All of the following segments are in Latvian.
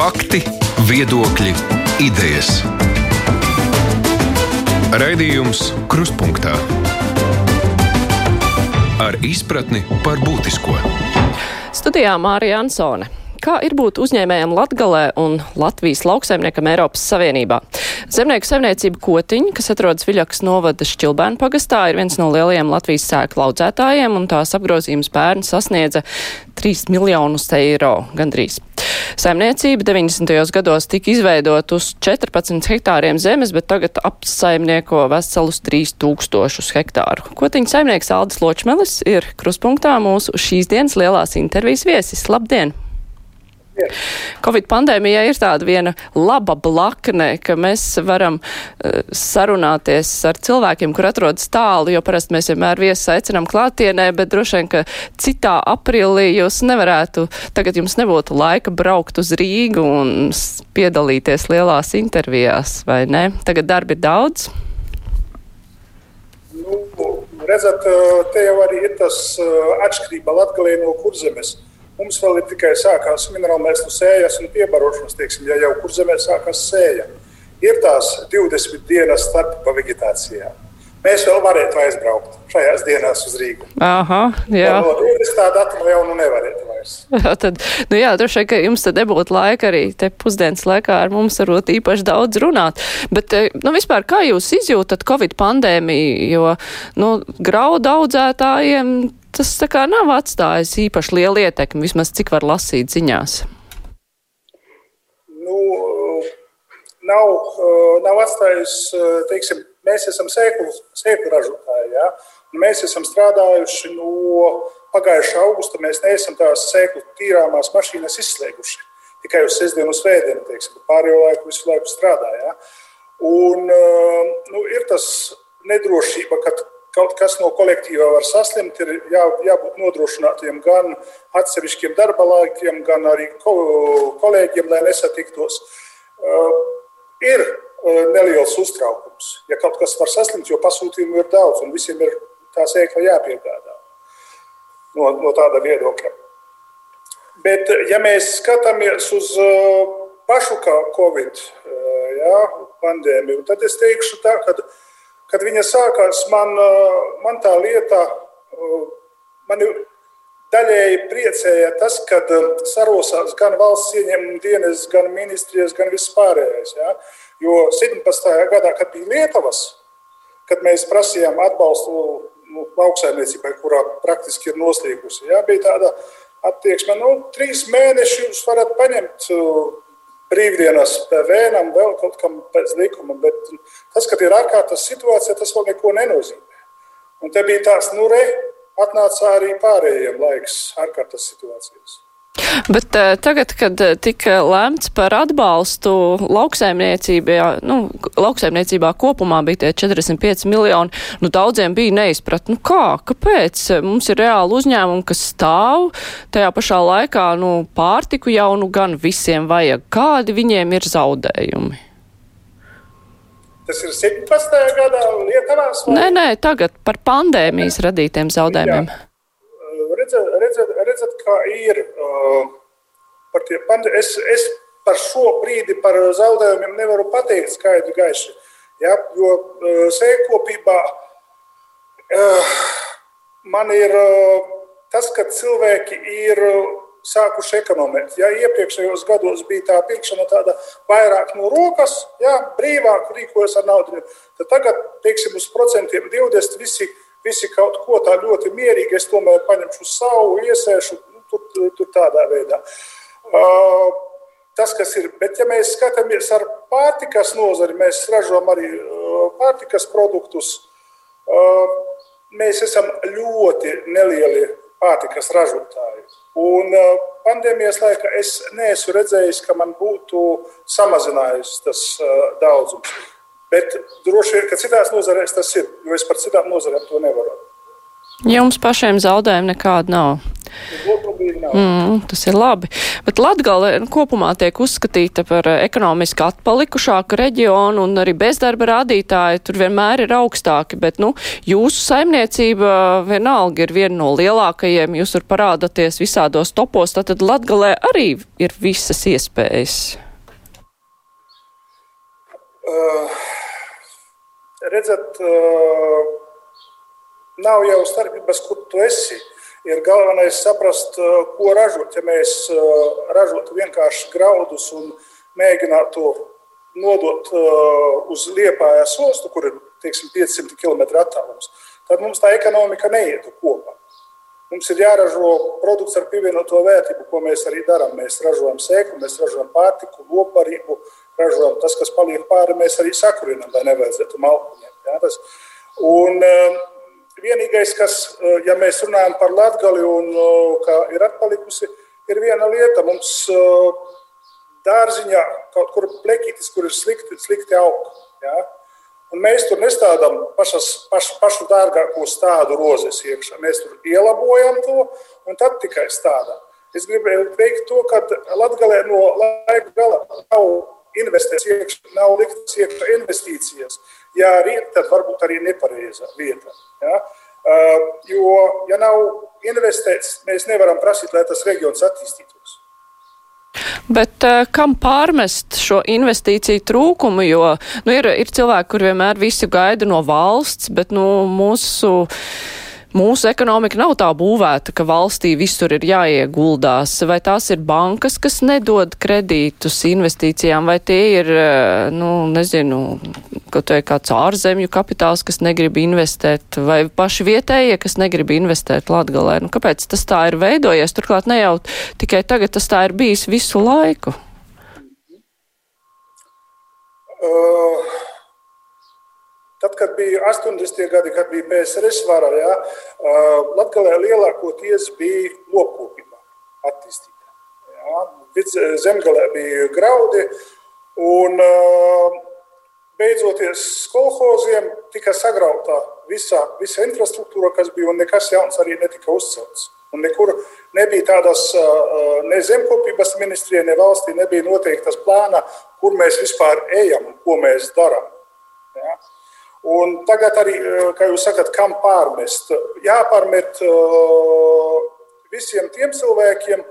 Fakti, viedokļi, idejas. Raidījums Krustpunktā ar izpratni par būtisko. Studijā Mārija Ansone. Kā ir būt uzņēmējam Latgalē un Latvijas lauksaimniekam Eiropas Savienībā? Zemnieku saimniecība Kotiņa, kas atrodas Viļakas novada Šķilbēnu pagastā, ir viens no lielajiem Latvijas sēklu audzētājiem, un tās apgrozījums pērn sasniedza 3 miljonus eiro gandrīz. Saimniecība 90. gados tika izveidot uz 14 hektāriem zemes, bet tagad apsaimnieko veselus 3000 hektāru. Kotiņa saimnieks Aldis Ločmelis ir kruspunktā mūsu šīs dienas lielās intervijas viesis. Labdien! Covid pandēmijai ir tāda viena laba blakne, ka mēs varam uh, sarunāties ar cilvēkiem, kur atrodas tālu, jo parasti mēs vienmēr viesus aicinām klātienē, bet droši vien, ka citā aprīlī jūs nevarētu, tagad jums nebūtu laika braukt uz Rīgu un piedalīties lielās intervijās, vai ne? Tagad darbi ir daudz. Nu, redzat, te jau arī ir tas atšķirība Latgalē no kurzemes. Mums vēl ir tikai sākās minerālmēslu sējas un piebarošanas, teiksim, ja jau kur zemē sākās sēja. Ir tās 20 dienas starp vegetācijā. Mēs vēl varētu aizbraukt šajās dienās uz Rīgu. Aha, jā. No 20. datuma jau nu nevarētu vairs. tad, nu jā, droši vien, ka jums tad nebūtu laika arī te pusdienas laikā ar mums varbūt īpaši daudz runāt. Bet, nu vispār, kā jūs izjūtat Covid pandēmiju, jo, nu, graudu audzētājiem tas tā kā nav atstājis īpaši lielu ietekmi, vismaz cik var lasīt ziņās? Nu, nav, nav atstājis, teiksim, mēs esam sēklu, sēklu ražotāji. Ja? Mēs esam strādājuši no pagājušā augusta. Mēs neesam tās sēklu tīrāmās mašīnas izslēguši. Tikai uz sestdienu, svētdienu, teiksim, pārējo laiku visu laiku strādāja. Un, nu, ir tas nedrošība, ka kaut kas no kolektīvā var saslimt, ir jā, jābūt nodrošinātiem gan atsevišķiem darba laikiem, gan arī kolēģiem, lai nesatiktos. Uh, ir uh, neliels uztraukums. Ja kaut kas var saslimt, jo pasūtījumu ir daudz un visiem ir tā sēkla jāpiegādā no, no tāda viedokļa. Bet, ja mēs skatāmies uz uh, pašu Covid jā, pandēmiju, tad es teikšu tā, ka Kad viņa sākās, man, man tā lieta, mani daļēji priecēja tas, ka sarosās gan valsts ieņēmuma dienas, gan ministrijas, gan viss pārējais. Ja? Jo 17. gadā, kad bija Lietuvas, kad mēs prasījām atbalstu nu, lauksaimniecībai, kurā praktiski ir noslīgusi, ja? bija tāda attieksme, nu, trīs mēnešus varat paņemt brīvdienas vēnam, vēl kaut kam pēc likuma. Bet tas, ka ir ārkārtas situācija, tas vēl neko nenozīmē. Un te bija tās, nu, re, atnāca arī pārējiem laiks ārkārtas situācijas. Bet uh, tagad, kad eh, tika lēmts par atbalstu lauksaimniecībā, nu, lauksaimniecībā kopumā bija tie 45 miljoni, nu, daudziem bija neizprat, nu kā, kāpēc mums ir reāli uzņēmumi, kas stāv, tajā pašā laikā, nu, pārtiku jau nu gan visiem vajag. Kādi viņiem ir zaudējumi? Tas ir 17. gadā Lietuvās? Vai? Nē, nē, tagad par pandēmijas radītiem zaudējumiem. Jā redzat, redzat, redzat kā ir. Par tie, es, es par šo brīdi par zaudējumiem nevaru pateikt skaidri gaiši. Ja, jo sēkopībā man ir tas, ka cilvēki ir sākuši ekonomēt. Ja iepriekšējos gados bija tā pirkšana tāda vairāk no rokas, ja, brīvāk rīkojas ar naudu, tad tagad, teiksim, uz procentiem 20 visi visi kaut ko tā ļoti mierīgi, es tomēr paņemšu savu, iesēšu nu, tur, tur tādā veidā. Uh, tas, kas ir, bet ja mēs skatāmies ar pārtikas nozari, mēs ražojam arī uh, pārtikas produktus, uh, mēs esam ļoti nelieli pārtikas ražotāji. Un uh, pandēmijas laikā es neesmu redzējis, ka man būtu samazinājies tas uh, daudzums. Bet droši vien, ka citās nozarēs tas ir, jo es par citām nozarēm to nevaru. Jums pašiem zaudējumi nekādi nav. Nav. Mm, tas ir labi. Bet Latgale kopumā tiek uzskatīta par ekonomiski atpalikušāku reģionu un arī bezdarba rādītāji tur vienmēr ir augstāki, bet, nu, jūsu saimniecība vienalga ir viena no lielākajiem, jūs tur parādaties visādos topos, tātad Latgalē arī ir visas iespējas. Uh, redzat, uh, nav jau starpības, kur tu esi. Ir galvenais saprast, uh, ko ražot. Ja mēs uh, ražotu vienkārši graudus un mēģinātu nodot uh, uz Liepājas ostu, kur ir teiksim, 500 km attālums, tad mums tā ekonomika neietu kopā. Mums ir jāražo produkts ar pievienoto vērtību, ko mēs arī darām. Mēs ražojam sēklu, mēs ražojam pārtiku, lopbarību, ražojam tas, kas paliek pāri, mēs arī sakurinam, lai nevajadzētu malkuņiem. Ja, tas. un, Vienīgais, kas, eh, ja mēs runājam par latgali un eh, kā ir atpalikusi, ir viena lieta. Mums eh, dārziņā kaut kur plekītis, kur ir slikti, slikti aug. Ja? Un mēs tur nestādām pašas, paš, pašu dārgāko stādu rozes iekšā. Mēs tur ielabojam to un tad tikai stādām. Es gribēju teikt to, ka Latvijā no laika gala nav investēts iekšā, nav liktas iekšā investīcijas. Ja arī tad varbūt arī nepareiza vieta. Ja? Uh, jo, ja nav investēts, mēs nevaram prasīt, lai tas reģions attīstītos. Bet uh, kam pārmest šo investīciju trūkumu, jo nu, ir, ir cilvēki, kur vienmēr visu gaida no valsts, bet nu, mūsu mūsu ekonomika nav tā būvēta, ka valstī visur ir jāieguldās. Vai tās ir bankas, kas nedod kredītus investīcijām, vai tie ir, eh, nu, nezinu, kaut vai kāds ārzemju kapitāls, kas negrib investēt, vai paši vietējie, kas negrib investēt Latgalē. Nu, kāpēc tas tā ir veidojies? Turklāt ne jau tikai tagad, tas tā ir bijis visu laiku. Uh Tad, kad bija 80. gadi, kad bija PSRS vara, ja, Latvijā lielākoties bija lopkopība attīstīta. Ja. Zemgalē bija graudi, un beidzoties kolhoziem tika sagrauta visa, visa infrastruktūra, kas bija, un nekas jauns arī netika uzcelts. Un nekur nebija tādas ne zemkopības ministrijā, ne valstī nebija noteiktas plāna, kur mēs vispār ejam un ko mēs darām. Ja. Un tagad arī, eh, kā jūs sakat, kam pārmest? Jāpārmet eh, visiem tiem cilvēkiem,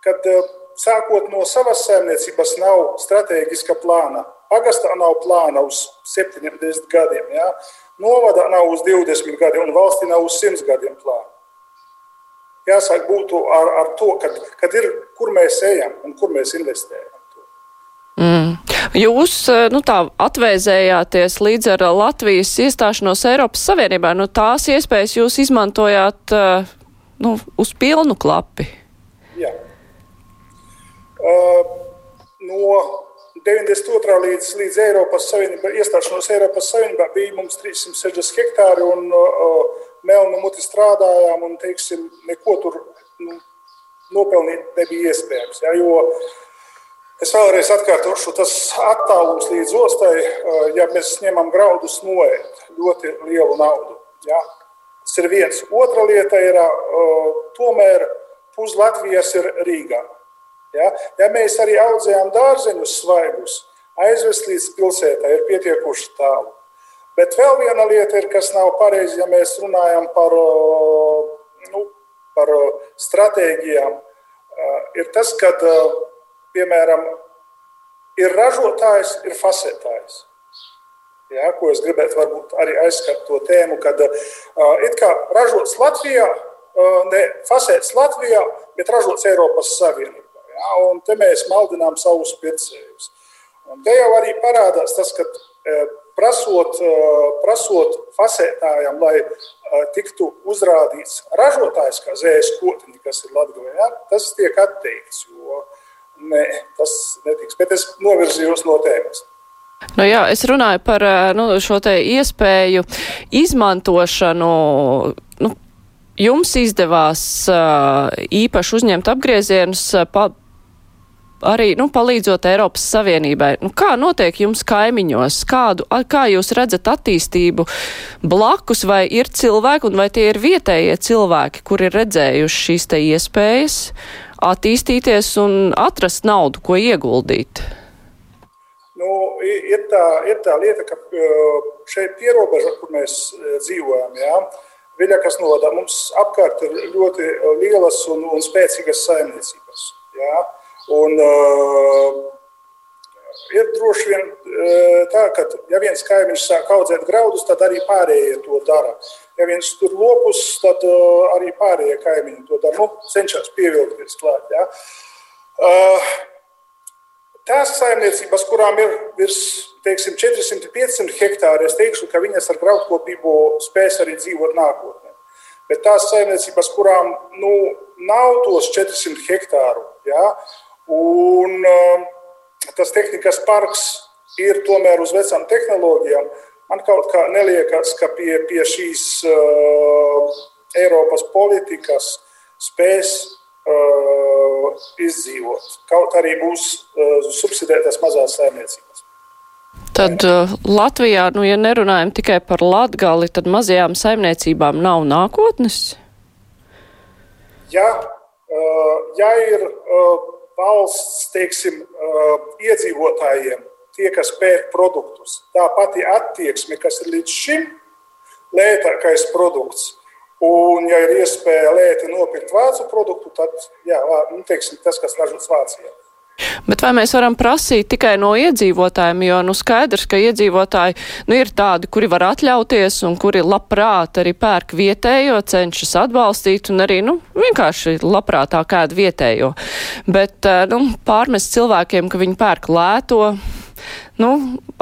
kad eh, sākot no savas saimniecības nav strateģiska plāna. Pagastā nav plāna uz 70 gadiem, ja? novadā nav uz 20 gadiem un valstī nav uz 100 gadiem plāna. Jāsāk būtu ar, ar to, kad, kad ir, kur mēs ejam un kur mēs investējam. Jūs eh, nu, tā atvēzējāties līdz ar Latvijas iestāšanos Eiropas Savienībā. Nu, tās iespējas jūs izmantojāt eh, nu, uz pilnu klapi. Jā. Uh, no 92. līdz, līdz Eiropas Savienībā, iestāšanos Eiropas Savienībā bija mums 360 hektāri un uh, melnu muti strādājām un, teiksim, neko tur nu, nopelnīt nebija iespējams. Ja, jo uh, Es vēlreiz atkārtošu, tas attālums līdz ostai, ja mēs ņemam graudus, noiet ļoti lielu naudu. Ja? Tas ir viens. Otra lieta ir, tomēr pus Latvijas ir Rīgā. Ja? ja mēs arī audzējam dārzeņus svaigus, aizvest līdz pilsētai ir pietiekuši tālu. Bet vēl viena lieta ir, kas nav pareizi, ja mēs runājam par, nu, par stratēģijām, ir tas, ka piemēram, ir ražotājs, ir fasētājs. Ja, ko es gribētu varbūt arī aizskart to tēmu, kad uh, it kā ražots Latvijā, uh, ne fasēts Latvijā, bet ražots Eiropas Savienībā. Ja, un te mēs maldinām savus pircējus. Un te jau arī parādās tas, ka uh, prasot, uh, prasot fasētājam, lai uh, tiktu uzrādīts ražotājs kā zēs kotiņi, kas ir Latvijā, ja, tas tiek atteikts. Uh, Nē, tas netiks. Bet es novirzījos no tēmas. Nu jā, es runāju par nu, šo te iespēju izmantošanu. Nu, jums izdevās uh, īpaši uzņemt apgriezienus uh, pa, arī nu, palīdzot Eiropas Savienībai. Nu, kā notiek jums kaimiņos? Kādu, kā jūs redzat attīstību blakus, vai ir cilvēki un vai tie ir vietējie cilvēki, kuri ir redzējuši šīs te iespējas attīstīties un atrast naudu, ko ieguldīt? Nu, ir, tā, ir tā lieta, ka šeit pierobeža, kur mēs dzīvojam, jā, Viļakas nodā mums apkārt ir ļoti lielas un, un spēcīgas saimniecības. Jā. Un, uh, ir droši vien uh, tā, ka, ja viens kaimiņš sāk audzēt graudus, tad arī pārējie to dara. Ja viens tur lopus, tad uh, arī pārējie kaimiņi to dara. Nu, cenšas pievilkties klāt. Ja. Uh, tās saimniecības, kurām ir virs teiksim, 400-500 hektāri, es teikšu, ka viņas ar graudkopību spēs arī dzīvot nākotnē. Bet tās saimniecības, kurām nu, nav tos 400 hektāru, ja, Un um, tas tehnikas parks ir tomēr uz vecām tehnoloģijām. Man kaut kā neliekas, ka pie, pie šīs uh, Eiropas politikas spēs uh, izdzīvot. Kaut arī būs uh, subsidētas mazās saimniecības. Tad uh, Latvijā, nu, ja nerunājam tikai par latgali, tad mazajām saimniecībām nav nākotnes? Jā, uh, ja ir uh, valsts teiksim, iedzīvotājiem, tie, kas pērk produktus, tā pati attieksme, kas ir līdz šim lētākais produkts. Un, ja ir iespēja lēti nopirkt vācu produktu, tad jā, nu, teiksim, tas, kas ražots Vācijā. Bet vai mēs varam prasīt tikai no iedzīvotājiem, jo nu skaidrs, ka iedzīvotāji nu, ir tādi, kuri var atļauties un kuri labprāt arī pērk vietējo, cenšas atbalstīt un arī nu, vienkārši labprātāk ēd vietējo. Bet eh, nu, pārmest cilvēkiem, ka viņi pērk lēto. Nu,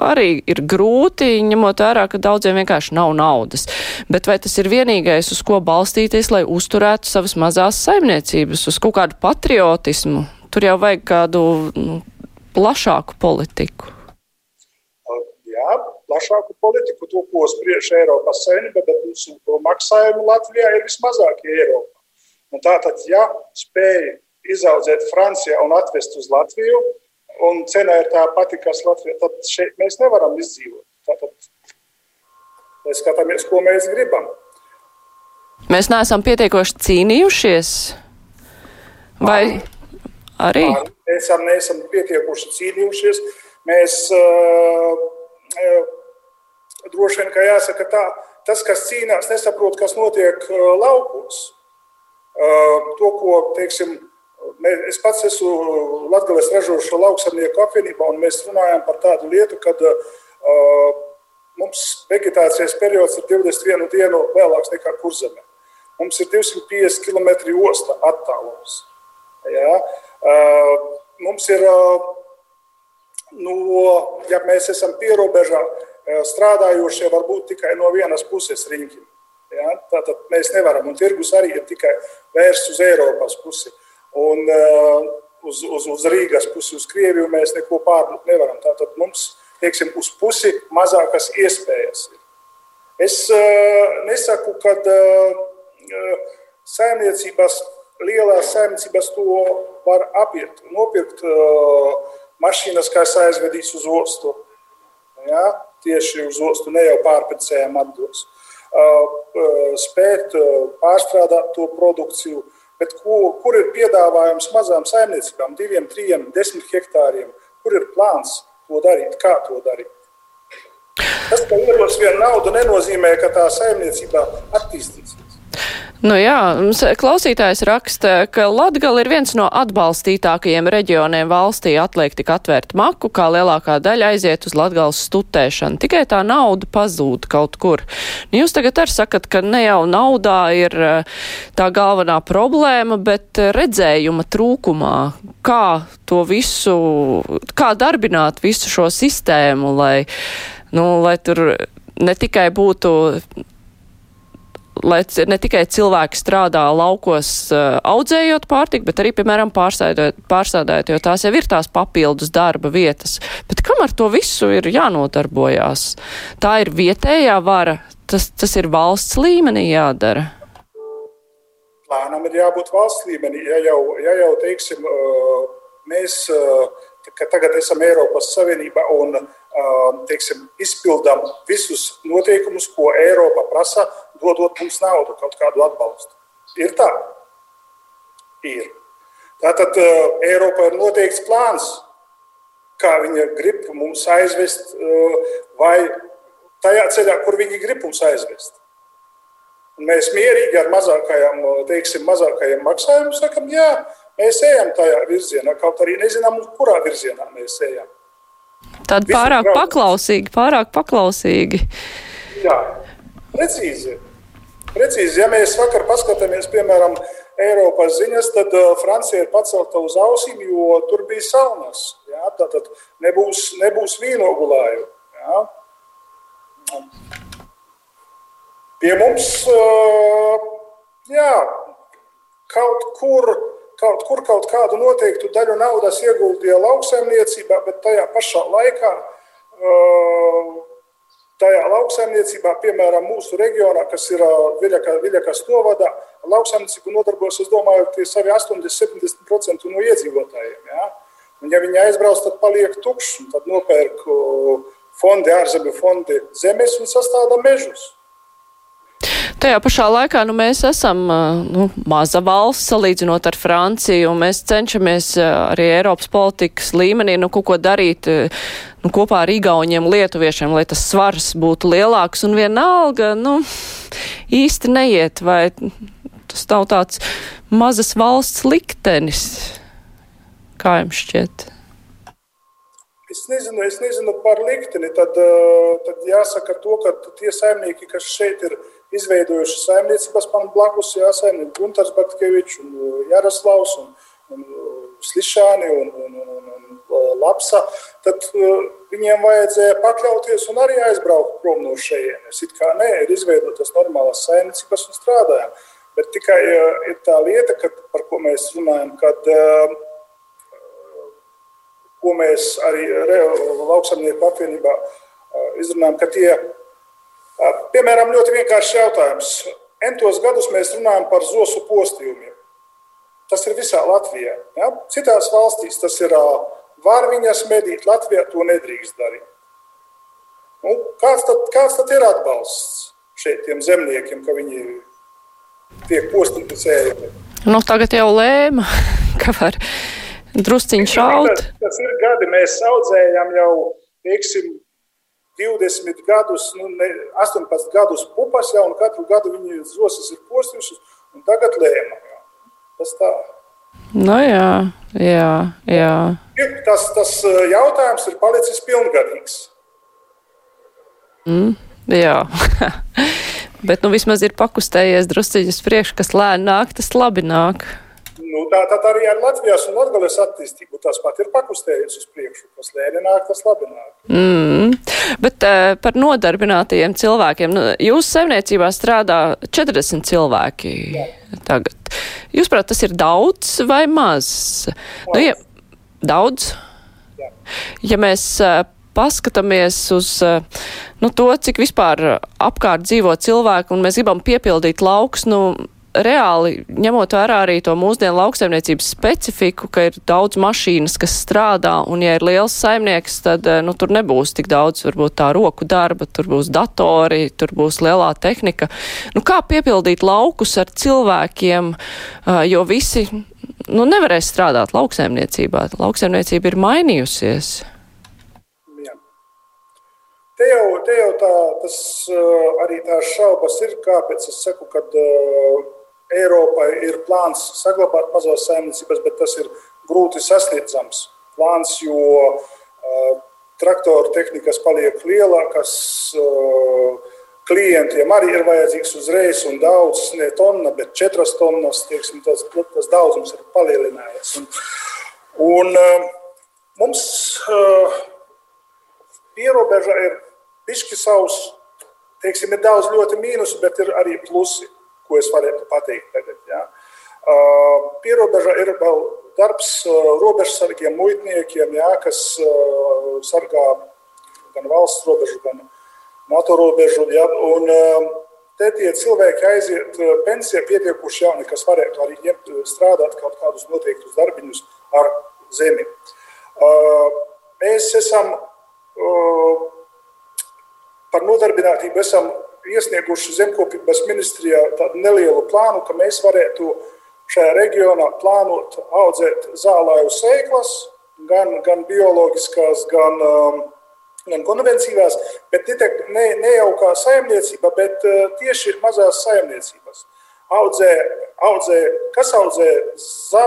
arī ir grūti, ņemot vērā, ka daudziem vienkārši nav naudas. Bet vai tas ir vienīgais, uz ko balstīties, lai uzturētu savas mazās saimniecības, uz kaut kādu patriotismu? Tur jau vajag kādu nu, plašāku politiku. Jā, plašāku politiku, to, ko spriež Eiropas Savienība, bet mūsu maksājumi Latvijā ir vismazākie Eiropā. Un tātad, ja spēja izaudzēt Francijā un atvest uz Latviju, un cena ir tā pati, kas Latvijā, tad šeit mēs nevaram izdzīvot. Tātad, mēs skatāmies, ko mēs gribam. Mēs neesam pietiekoši cīnījušies? Vai? Arī? Mēs esam, neesam pietiekuši cīnījušies. Mēs uh, uh, droši vien, kā jāsaka tā, tas, kas cīnās, nesaprot, kas notiek uh, laukos. Uh, to, ko, teiksim, es pats esmu Latvijas ražošo lauksamnieku apvienībā, un mēs runājam par tādu lietu, kad uh, mums vegetācijas periods ir 21 dienu vēlāks nekā kurzemē. Mums ir 250 km osta attālums. Ja? Mums ir, nu, ja mēs esam pierobežā, strādājošie var būt tikai no vienas puses riņķi. Ja? Tātad mēs nevaram, un tirgus arī ir tikai vērsts uz Eiropas pusi. Un uz, uz, uz Rīgas pusi, uz Krieviju mēs neko pārdot nevaram. Tātad mums, teiksim, uz pusi mazākas iespējas ir. Es nesaku, ka saimniecības lielās saimniecības to var apiet, nopirkt mašīnas, kas aizvedīs uz ostu. Ja? Tieši uz ostu, ne jau pārpēcējiem atdos. Spēt pārstrādāt to produkciju, bet ko, kur ir piedāvājums mazām saimniecībām, diviem, trim, desmit hektāriem? Kur ir plāns to darīt, kā to darīt? Tas, ka iedos vienu naudu, nenozīmē, ka tā saimniecība attīstīsies. Nu jā, klausītājs raksta, ka Latgal ir viens no atbalstītākajiem reģioniem valstī. Atliek tik atvērt maku, kā lielākā daļa aiziet uz Latgals stutēšanu. Tikai tā nauda pazūd kaut kur. Nu, jūs tagad arī sakat, ka ne jau naudā ir eh, tā galvenā problēma, bet redzējuma trūkumā. Kā to visu, kā darbināt visu šo sistēmu, lai, nu, lai tur ne tikai būtu lai ne tikai cilvēki strādā laukos uh, audzējot pārtiku, bet arī, piemēram, pārsādājot, jo tās jau ir tās papildus darba vietas. Bet kam ar to visu ir jānodarbojās? Tā ir vietējā vara, tas, tas ir valsts līmenī jādara. Plānam ir jābūt valsts līmenī. Ja jau, ja jau teiksim, uh, mēs tagad esam Eiropas Savienībā un teiksim, izpildām visus noteikumus, ko Eiropa prasa, dodot mums naudu, kaut kādu atbalstu. Ir tā? Ir. Tātad Eiropa ir noteikts plāns, kā viņa grib mums aizvest, vai tajā ceļā, kur viņi grib mums aizvest. Un mēs mierīgi ar mazākajiem, teiksim, mazākajiem maksājumiem sakam, jā, mēs ejam tajā virzienā, kaut arī nezinām, kurā virzienā mēs ejam. Tādi pārāk paklausīgi, pārāk paklausīgi. Jā, precīzi. Precīzi, ja mēs vakar paskatāmies, piemēram, Eiropas ziņas, tad Francija ir pacelta uz ausīm, jo tur bija saunas. Jā, tātad nebūs, nebūs vīnogulāju. Jā. Pie mums, jā, kaut kur, kaut kur kaut kādu noteiktu daļu naudas ieguldīja lauksaimniecībā, bet tajā pašā laikā, tajā lauksaimniecībā, piemēram, mūsu reģionā, kas ir Viļakas novada, lauksaimniecību nodarbojas, es domāju, tie savi 80-70% no iedzīvotājiem. Ja? Un, ja viņi aizbrauc, tad paliek tukšs, tad nopērk fondi, ārzemju fondi zemes un sastāda mežus. Tajā pašā laikā nu, mēs esam nu, maza valsts salīdzinot ar Franciju, un mēs cenšamies arī Eiropas politikas līmenī nu, kaut ko darīt nu, kopā ar Igauniem, Lietuviešiem, lai tas svars būtu lielāks, un vienalga nu, īsti neiet, vai tas nav tāds mazas valsts liktenis, kā jums šķiet? Es nezinu, es nezinu par likteni. Tad, tad jāsaka, to, ka tie saimnieki, kas šeit ir izveidojuši saimniecības, man blakus jāsaimnieki Gunārs Batkevičs un eh, Jaroslavs un, un eh, Slišāni un, un, un, un Lapsa, tad viņiem vajadzēja pakļauties un arī aizbraukt prom no šejienes. It kā nē, ir izveidotas normālas saimniecības un strādājam. Bet tikai ir tā lieta, kad, par ko mēs runājam, kad uh, ko mēs arī lauksaimnieku apvienībā izrunājam, ka tie, piemēram, ļoti vienkāršs jautājums. Entos gadus mēs runājam par zosu postījumiem. Tas ir visā Latvijā. Ja? Citās valstīs tas ir var viņas medīt, Latvijā to nedrīkst darīt. Nu, kāds, tad, kāds tad ir atbalsts šeit tiem zemniekiem, ka viņi tiek postīti? Nu, tagad jau lēma, ka var drusciņš šaut. Tas, tas ir gadi, mēs audzējām jau, teiksim, 20 gadus, nu, ne, 18 gadus pupas jau, un katru gadu viņi zosas ir postījušas, un tagad lēma. Jā. Tas tā. Nu jā, jā, jā. Tas, tas jautājums ir palicis pilngadīgs. Mm, jā. Bet nu vismaz ir pakustējies drusciņas priekš, kas lēni nāk, tas labi nāk. Nu, tā tad arī ar Latvijas un Latvijas attīstību tas pat ir pakustējies uz priekšu. Tas lēni nāk, tas labi nāk. Mm. Bet uh, par nodarbinātajiem cilvēkiem. Nu, jūsu saimniecībā strādā 40 cilvēki Jā. tagad. Jūs prāt, tas ir daudz vai maz? maz. Nu, ja, daudz? Jā. Ja mēs uh, paskatāmies uz uh, nu, to, cik vispār apkārt dzīvo cilvēki, un mēs gribam piepildīt laukus, nu, reāli ņemot vērā arī to mūsdienu lauksaimniecības specifiku, ka ir daudz mašīnas, kas strādā, un ja ir liels saimnieks, tad eh, nu, tur nebūs tik daudz varbūt tā roku darba, tur būs datori, tur būs lielā tehnika. Nu, kā piepildīt laukus ar cilvēkiem, eh, jo visi nu, nevarēs strādāt lauksaimniecībā. Lauksaimniecība ir mainījusies. Te jau, te jau tā, tas, eh, arī tās šaubas ir, kāpēc es saku, ka Eiropai ir plāns saglabāt mazās saimniecības, bet tas ir grūti sasniedzams plāns, jo uh, traktoru tehnikas paliek lielākas. Uh, klientiem arī ir vajadzīgs uzreiz un daudz, ne tonna, bet četras tonnas. Tieksim, tas, tas daudzums ir palielinājies. Un, un uh, mums pierobeža ir pišķi savs, teiksim, ir daudz ļoti mīnusu, bet ir arī plusi ko es varētu pateikt tagad. Ja. Uh, pierobeža ir vēl darbs uh, robežsargiem, muitniekiem, ja, kas uh, sargā gan valsts robežu, gan NATO robežu. Ja, un, te tie cilvēki aiziet pensijā pietiekuši jauni, kas varētu arī ņemt, strādāt kaut kādus noteiktus darbiņus ar zemi. Mēs esam par nodarbinātību esam iesnieguši zemkopības ministrijā tādu nelielu plānu, ka mēs varētu šajā reģionā plānot audzēt zālāju sēklas, gan, gan bioloģiskās, gan, um, gan konvencionālās, bet ne, ne jau kā saimniecība, bet uh, tieši mazās saimniecības. Audzē, audzē, kas audzē zā,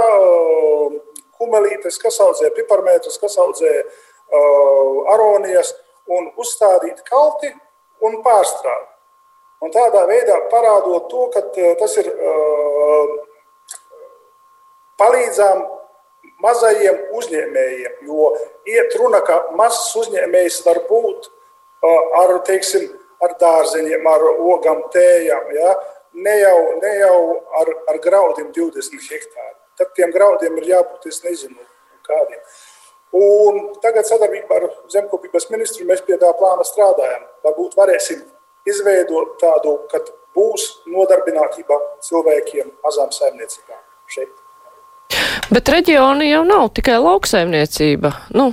kumelītes, kas audzē piparmētus, kas audzē uh, aronijas, un uzstādīt kalti un pārstrādāt. Un tādā veidā parādot to, ka uh, tas ir uh, palīdzām mazajiem uzņēmējiem, jo iet runa, ka mazs uzņēmējs var būt uh, ar, teiksim, ar dārzeņiem, ar ogām, tējām. Ja? Ne jau, ne jau ar, ar graudiem 20 hektāri. Tad tiem graudiem ir jābūt, es nezinu, kādiem. Un tagad sadarbībā ar zemkopības ministru mēs pie tā plāna strādājam. Varbūt varēsim izveidot tādu, kad būs nodarbinātība cilvēkiem mazām saimniecībām šeit. Bet reģioni jau nav tikai lauksaimniecība. Nu,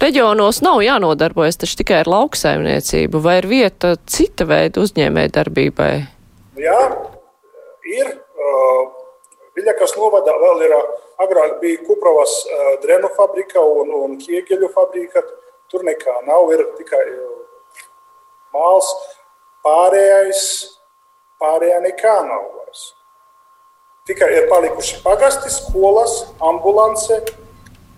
reģionos nav jānodarbojas taču tikai ar lauksaimniecību, vai ir vieta cita veida uzņēmē darbībai? Jā, ir. Uh, Viļakas novadā vēl ir agrāk bija Kuprovas uh, drenu fabrika un, un ķiegeļu fabrika. Tur nekā nav, ir tikai māls. Pārējais, pārējā nekā nav vairs. Tikai ir palikuši pagasti, skolas, ambulance.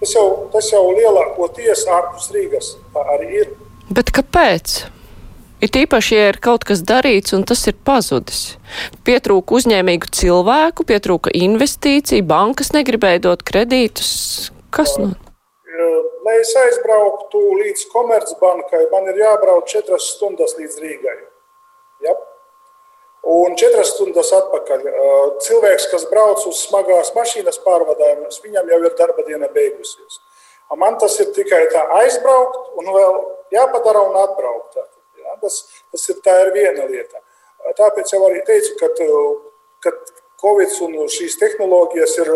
Tas jau, tas jau lielākoties ārpus Rīgas. Arī ir. Bet kāpēc? Ir īpaši, ja ir kaut kas darīts un tas ir pazudis. Pietrūka uzņēmīgu cilvēku, pietrūka investīciju, bankas negribēja dot kredītus. Kas no? Lai es aizbrauktu līdz Komercbankai, man ir jābrauc četras stundas līdz Rīgai. Un četras stundas atpakaļ cilvēks, kas brauc uz smagās mašīnas pārvadājumus, viņam jau ir darba diena beigusies. Man tas ir tikai tā aizbraukt un vēl jāpadara un atbraukt. Ja? Tas, tas ir, ir viena lieta. Tāpēc jau arī teicu, ka, ka Covid un šīs tehnoloģijas ir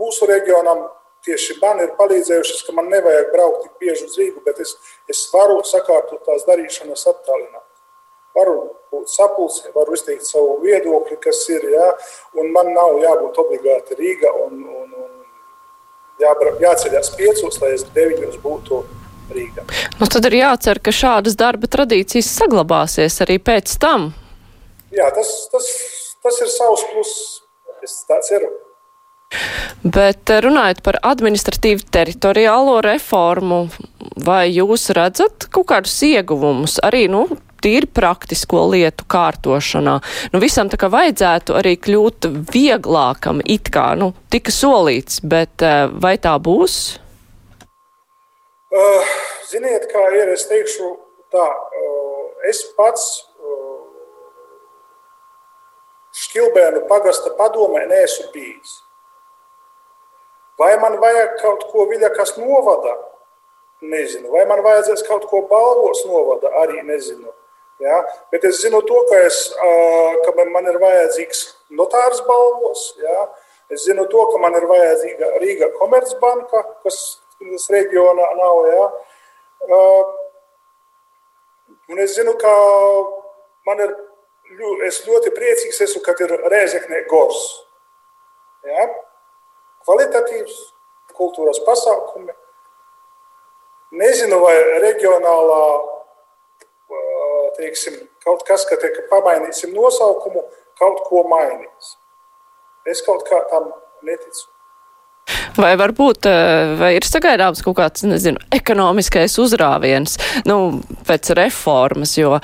mūsu reģionam tieši man ir palīdzējušas, ka man nevajag braukt tik bieži uz Rīgu, bet es, es varu sakārtot tās darīšanas attālināt varu būt sapulcē, varu izteikt savu viedokli, kas ir. Jā, un man nav jābūt obligāti Rīga un, un, un jābra, jāceļās piecos, lai es deviņos būtu. Rīga. Nu, tad ir jācer, ka šādas darba tradīcijas saglabāsies arī pēc tam. Jā, tas, tas, tas ir savs pluss. Es tā ceru. Bet eh, runājot par administratīvu teritoriālo reformu, vai jūs redzat kaut kādus ieguvumus arī nu, tīri praktisko lietu kārtošanā. Nu, visam tā kā vajadzētu arī kļūt vieglākam, it kā, nu, tika solīts, bet eh, vai tā būs? Uh, ziniet, kā ir, es teikšu tā, uh, es pats uh, Škilbēnu pagasta padomē neesmu bijis. Vai man vajag kaut ko viļakas novada? Nezinu. Vai man vajadzēs kaut ko balvos novada? Arī nezinu. Ja? Bet es zinu to, ka, es, ka man ir vajadzīgs notārs balvos. Ja? Es zinu to, ka man ir vajadzīga Rīga Komercbanka, kas, kas reģionā nav. Ja? Un es zinu, ka man ir es ļoti priecīgs, esmu, kad ir Rēzekne Gors. Ja? Kvalitatīvs kultūras pasākumi. Nezinu, vai reģionālā teiksim, kaut kas, ka te, pamainīsim nosaukumu, kaut ko mainīs. Es kaut kā tam neticu. Vai varbūt eh, vai ir sagaidāms kaut kāds, nezinu, ekonomiskais uzrāviens, nu, pēc reformas, jo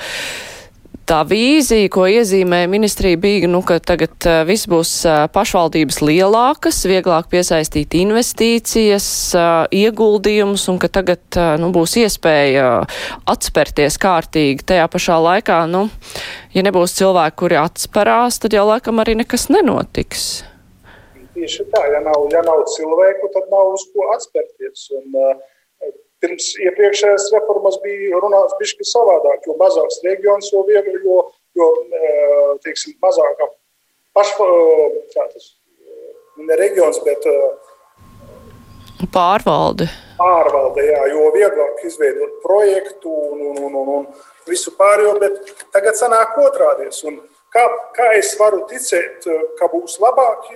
tā vīzija, ko iezīmēja ministrija, bija, nu, ka tagad uh, viss būs uh, pašvaldības lielākas, vieglāk piesaistīt investīcijas, uh, ieguldījumus, un ka tagad, nu, būs iespēja atspērties kārtīgi tajā pašā laikā, nu, ja nebūs cilvēki, kuri atsperās, tad jau laikam arī nekas nenotiks. Tieši tā, ja nav, ja nav cilvēku, tad nav uz ko atspērties. Un, uh, Pirms iepriekšējās reformas bija runāts bišķi savādāk, jo mazāks reģions, jo viegli, jo, jo teiksim, mazākā pašpa, tas, ne reģions, bet Pārvalde. Pārvalde, jā, jo vieglāk izveidot projektu un, un, un, un, un visu pārējo, bet tagad sanāk otrādies. Un kā, kā es varu ticēt, ka būs labāk,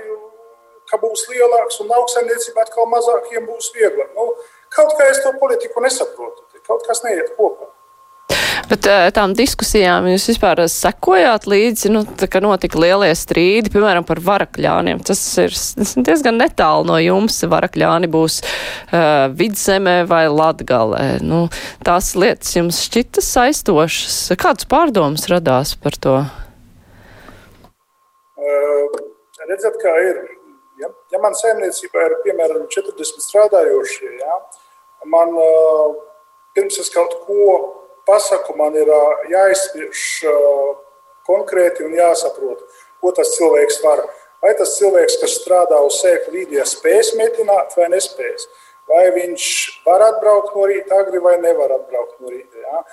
ka būs lielāks un lauksaimniecība atkal mazākiem būs vieglāk? Nu, kaut kā es to politiku nesaprotu, kaut kas neiet kopā. Bet eh, tām diskusijām jūs vispār sekojāt līdzi, nu, ka notika lielie strīdi, piemēram, par varakļāniem. Tas ir diezgan netālu no jums. Varakļāni būs uh, vidzemē vai latgalē. Nu, tās lietas jums šķita saistošas. Kāds pārdoms radās par to? Uh, redzat, kā ir. Ja, man saimniecībā ir piemēram 40 strādājošie, ja, man uh, pirms es kaut ko pasaku, man ir jāizspriež konkrēti un jāsaprot, ko tas cilvēks var. Vai tas cilvēks, kas strādā uz sēklu līdījā, spēs metināt vai nespēs? Vai viņš var atbraukt no rīta agri vai nevar atbraukt no rīta? Ja?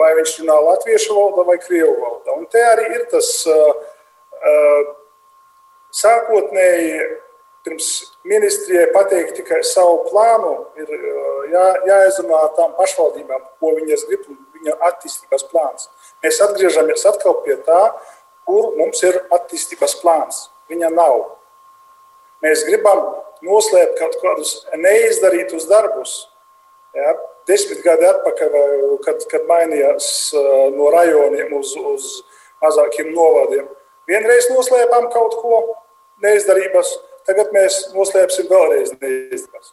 Vai viņš runā latviešu valodā vai krievu valodā? Un te arī ir tas sākotnēji pirms ministrijai pateikt tikai savu plānu, ir jā, jāizrunā tām pašvaldībām, ko viņas grib viņa attīstības plāns. Mēs atgriežamies atkal pie tā, kur mums ir attīstības plāns. Viņa nav. Mēs gribam noslēpt kaut kādus neizdarītus darbus. Ja? Desmit gadi atpakaļ, kad, kad mainījās no rajoniem uz, uz mazākiem novadiem, vienreiz noslēpām kaut ko neizdarības, Tagad mēs noslēpsim vēlreiz neizdevās.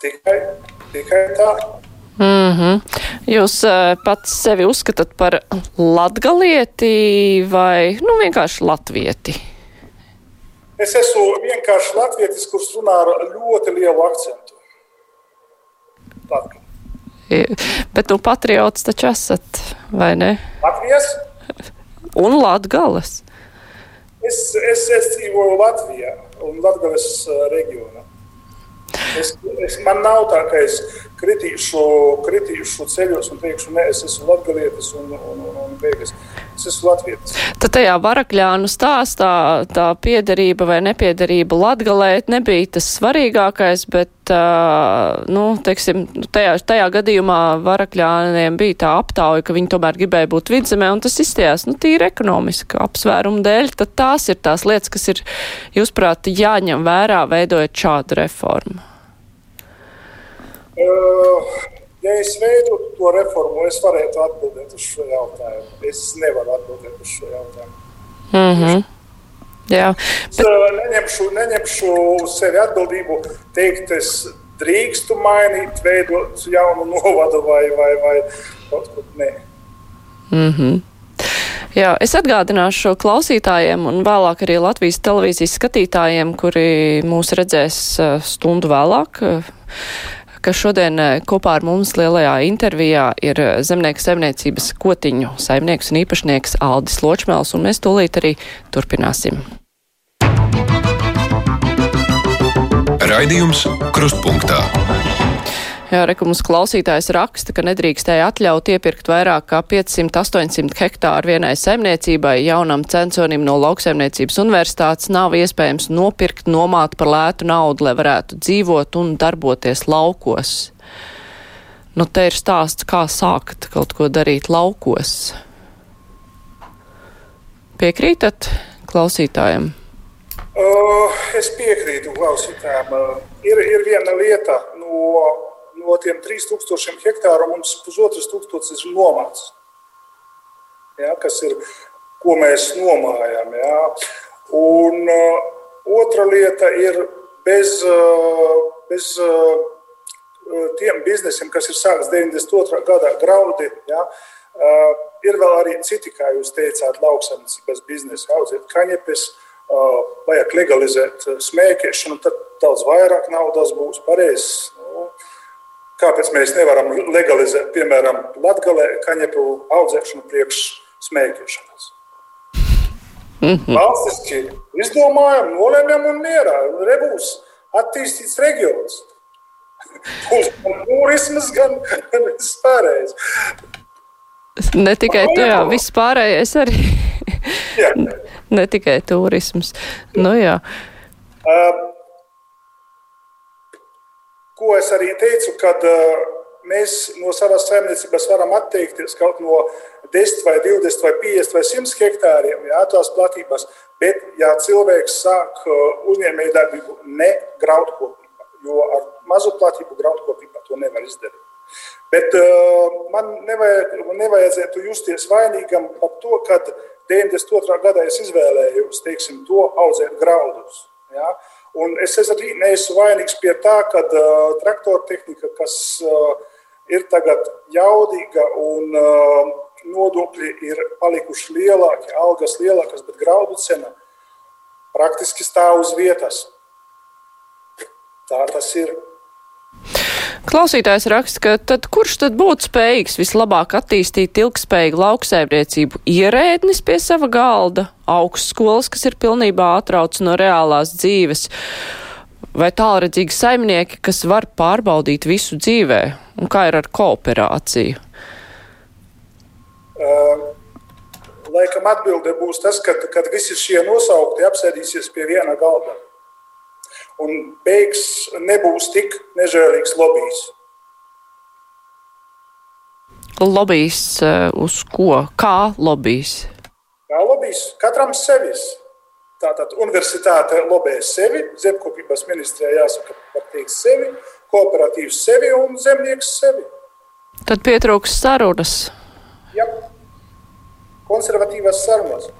Tikai, tikai tā. Mm -hmm. Jūs uh, pats sevi uzskatāt par latgalieti vai nu, vienkārši latvieti? Es esmu vienkārši latvietis, kurš runā ar ļoti lielu akcentu. Latvijas. Bet nu patriots taču esat, vai ne? Latvijas? Un latgales. Es, es, es dzīvoju Latvijā un Latvijas reģionā. Es, es, man nav tā, ka es kritīšu, kritīšu ceļos un teikšu, nē, es esmu latgalietis un, un, un, un beigas. Es esmu latvietis. Tad tajā varakļānu stāstā tā piederība vai nepiederība latgalē nebija tas svarīgākais, bet, uh, nu, teiksim, tajā, tajā gadījumā varakļāniem bija tā aptauja, ka viņi tomēr gribēja būt vidzemē, un tas izstījās, nu, tīri ekonomiski apsvērumu dēļ, tad tās ir tās lietas, kas ir, jūsprāt, jāņem vērā, veidojot šādu reformu. Ja es veidotu to reformu, es varētu atbildēt uz šo jautājumu. Es nevaru atbildēt uz šo jautājumu. Mm -hmm. Jā, bet... Es neņemšu, neņemšu uz sevi atbildību, teikt, es drīkstu mainīt, veidot jaunu novadu vai, vai, vai kaut ko nē. Mm -hmm. Jā, es atgādināšu šo klausītājiem un vēlāk arī Latvijas televīzijas skatītājiem, kuri mūs redzēs stundu vēlāk ka šodien eh, kopā ar mums lielajā intervijā ir eh, zemnieku saimniecības kotiņu saimnieks un īpašnieks Aldis Ločmēls, un mēs tūlīt arī turpināsim. Raidījums Krustpunktā. Jā, rekums klausītājs raksta, ka nedrīkstēja atļaut iepirkt vairāk kā 500-800 hektāru vienai saimniecībai. Jaunam censonim no lauksaimniecības universitātes nav iespējams nopirkt, nomāt par lētu naudu, lai varētu dzīvot un darboties laukos. Nu, te ir stāsts, kā sākt kaut ko darīt laukos. Piekrītat klausītājiem? Uh, es piekrītu klausītājiem. Uh, ir, ir viena lieta no no tiem 3000 hektāru mums pusotras tūkstošas ir nomāts. Ja, kas ir, ko mēs nomājam. Ja. Un uh, otra lieta ir bez, uh, bez uh, tiem biznesiem, kas ir sākts 92. gadā, graudi. Ja, uh, ir vēl arī citi, kā jūs teicāt, lauksaimniecības biznesa, audzēt kaņepes, uh, vajag legalizēt smēķēšanu, tad daudz vairāk naudas būs pareizs. Kāpēc mēs nevaram legalizēt, piemēram, latgalē kaņepu audzēšanu priekš smēķēšanas? Mm -hmm. Valstiski izdomājam, nolēmjam un mierā. Nebūs attīstīts reģions. Būs gan turismas, gan viss pārējais. Ne tikai tu, jā, viss pārējais arī. jā. ne tikai turisms. Nu, jā. Uh, ko es arī teicu, kad uh, mēs no savas saimniecības varam atteikties kaut no 10 vai 20 vai 50 vai 100 hektāriem, jā, tās platības, bet ja cilvēks sāk uzņēmēju darbību ne graudkopībā, jo ar mazu platību graudkopībā to nevar izdarīt. Bet uh, man nevajag, nevajadzētu justies vainīgam par to, ka 92. gadā es izvēlējos teiksim, to audzēt graudus. Ja? Un es arī neesmu vainīgs pie tā, ka uh, traktora tehnika, kas uh, ir tagad jaudīga un uh, nodokļi ir palikuši lielāki, algas lielākas, bet graudu cena praktiski stāv uz vietas. Tā tas ir. Klausītājs raksta, ka tad kurš tad būtu spējīgs vislabāk attīstīt ilgspējīgu lauksaimniecību? Ierēdnis pie sava galda, augstskolas, kas ir pilnībā atrauc no reālās dzīves, vai tālredzīgi saimnieki, kas var pārbaudīt visu dzīvē? Un kā ir ar kooperāciju? Uh, laikam atbilde būs tas, ka, kad visi šie nosaukti apsēdīsies pie viena galda un beigas nebūs tik nežēlīgs lobijs. Lobijs eh, uz ko? Kā lobijs? Kā lobijs? Katram sevis. Tātad universitāte lobē sevi, zemkopības ministrijā jāsaka par teikt sevi, kooperatīvs sevi un zemnieks sevi. Tad pietrūks sarunas. Jā, konservatīvas sarunas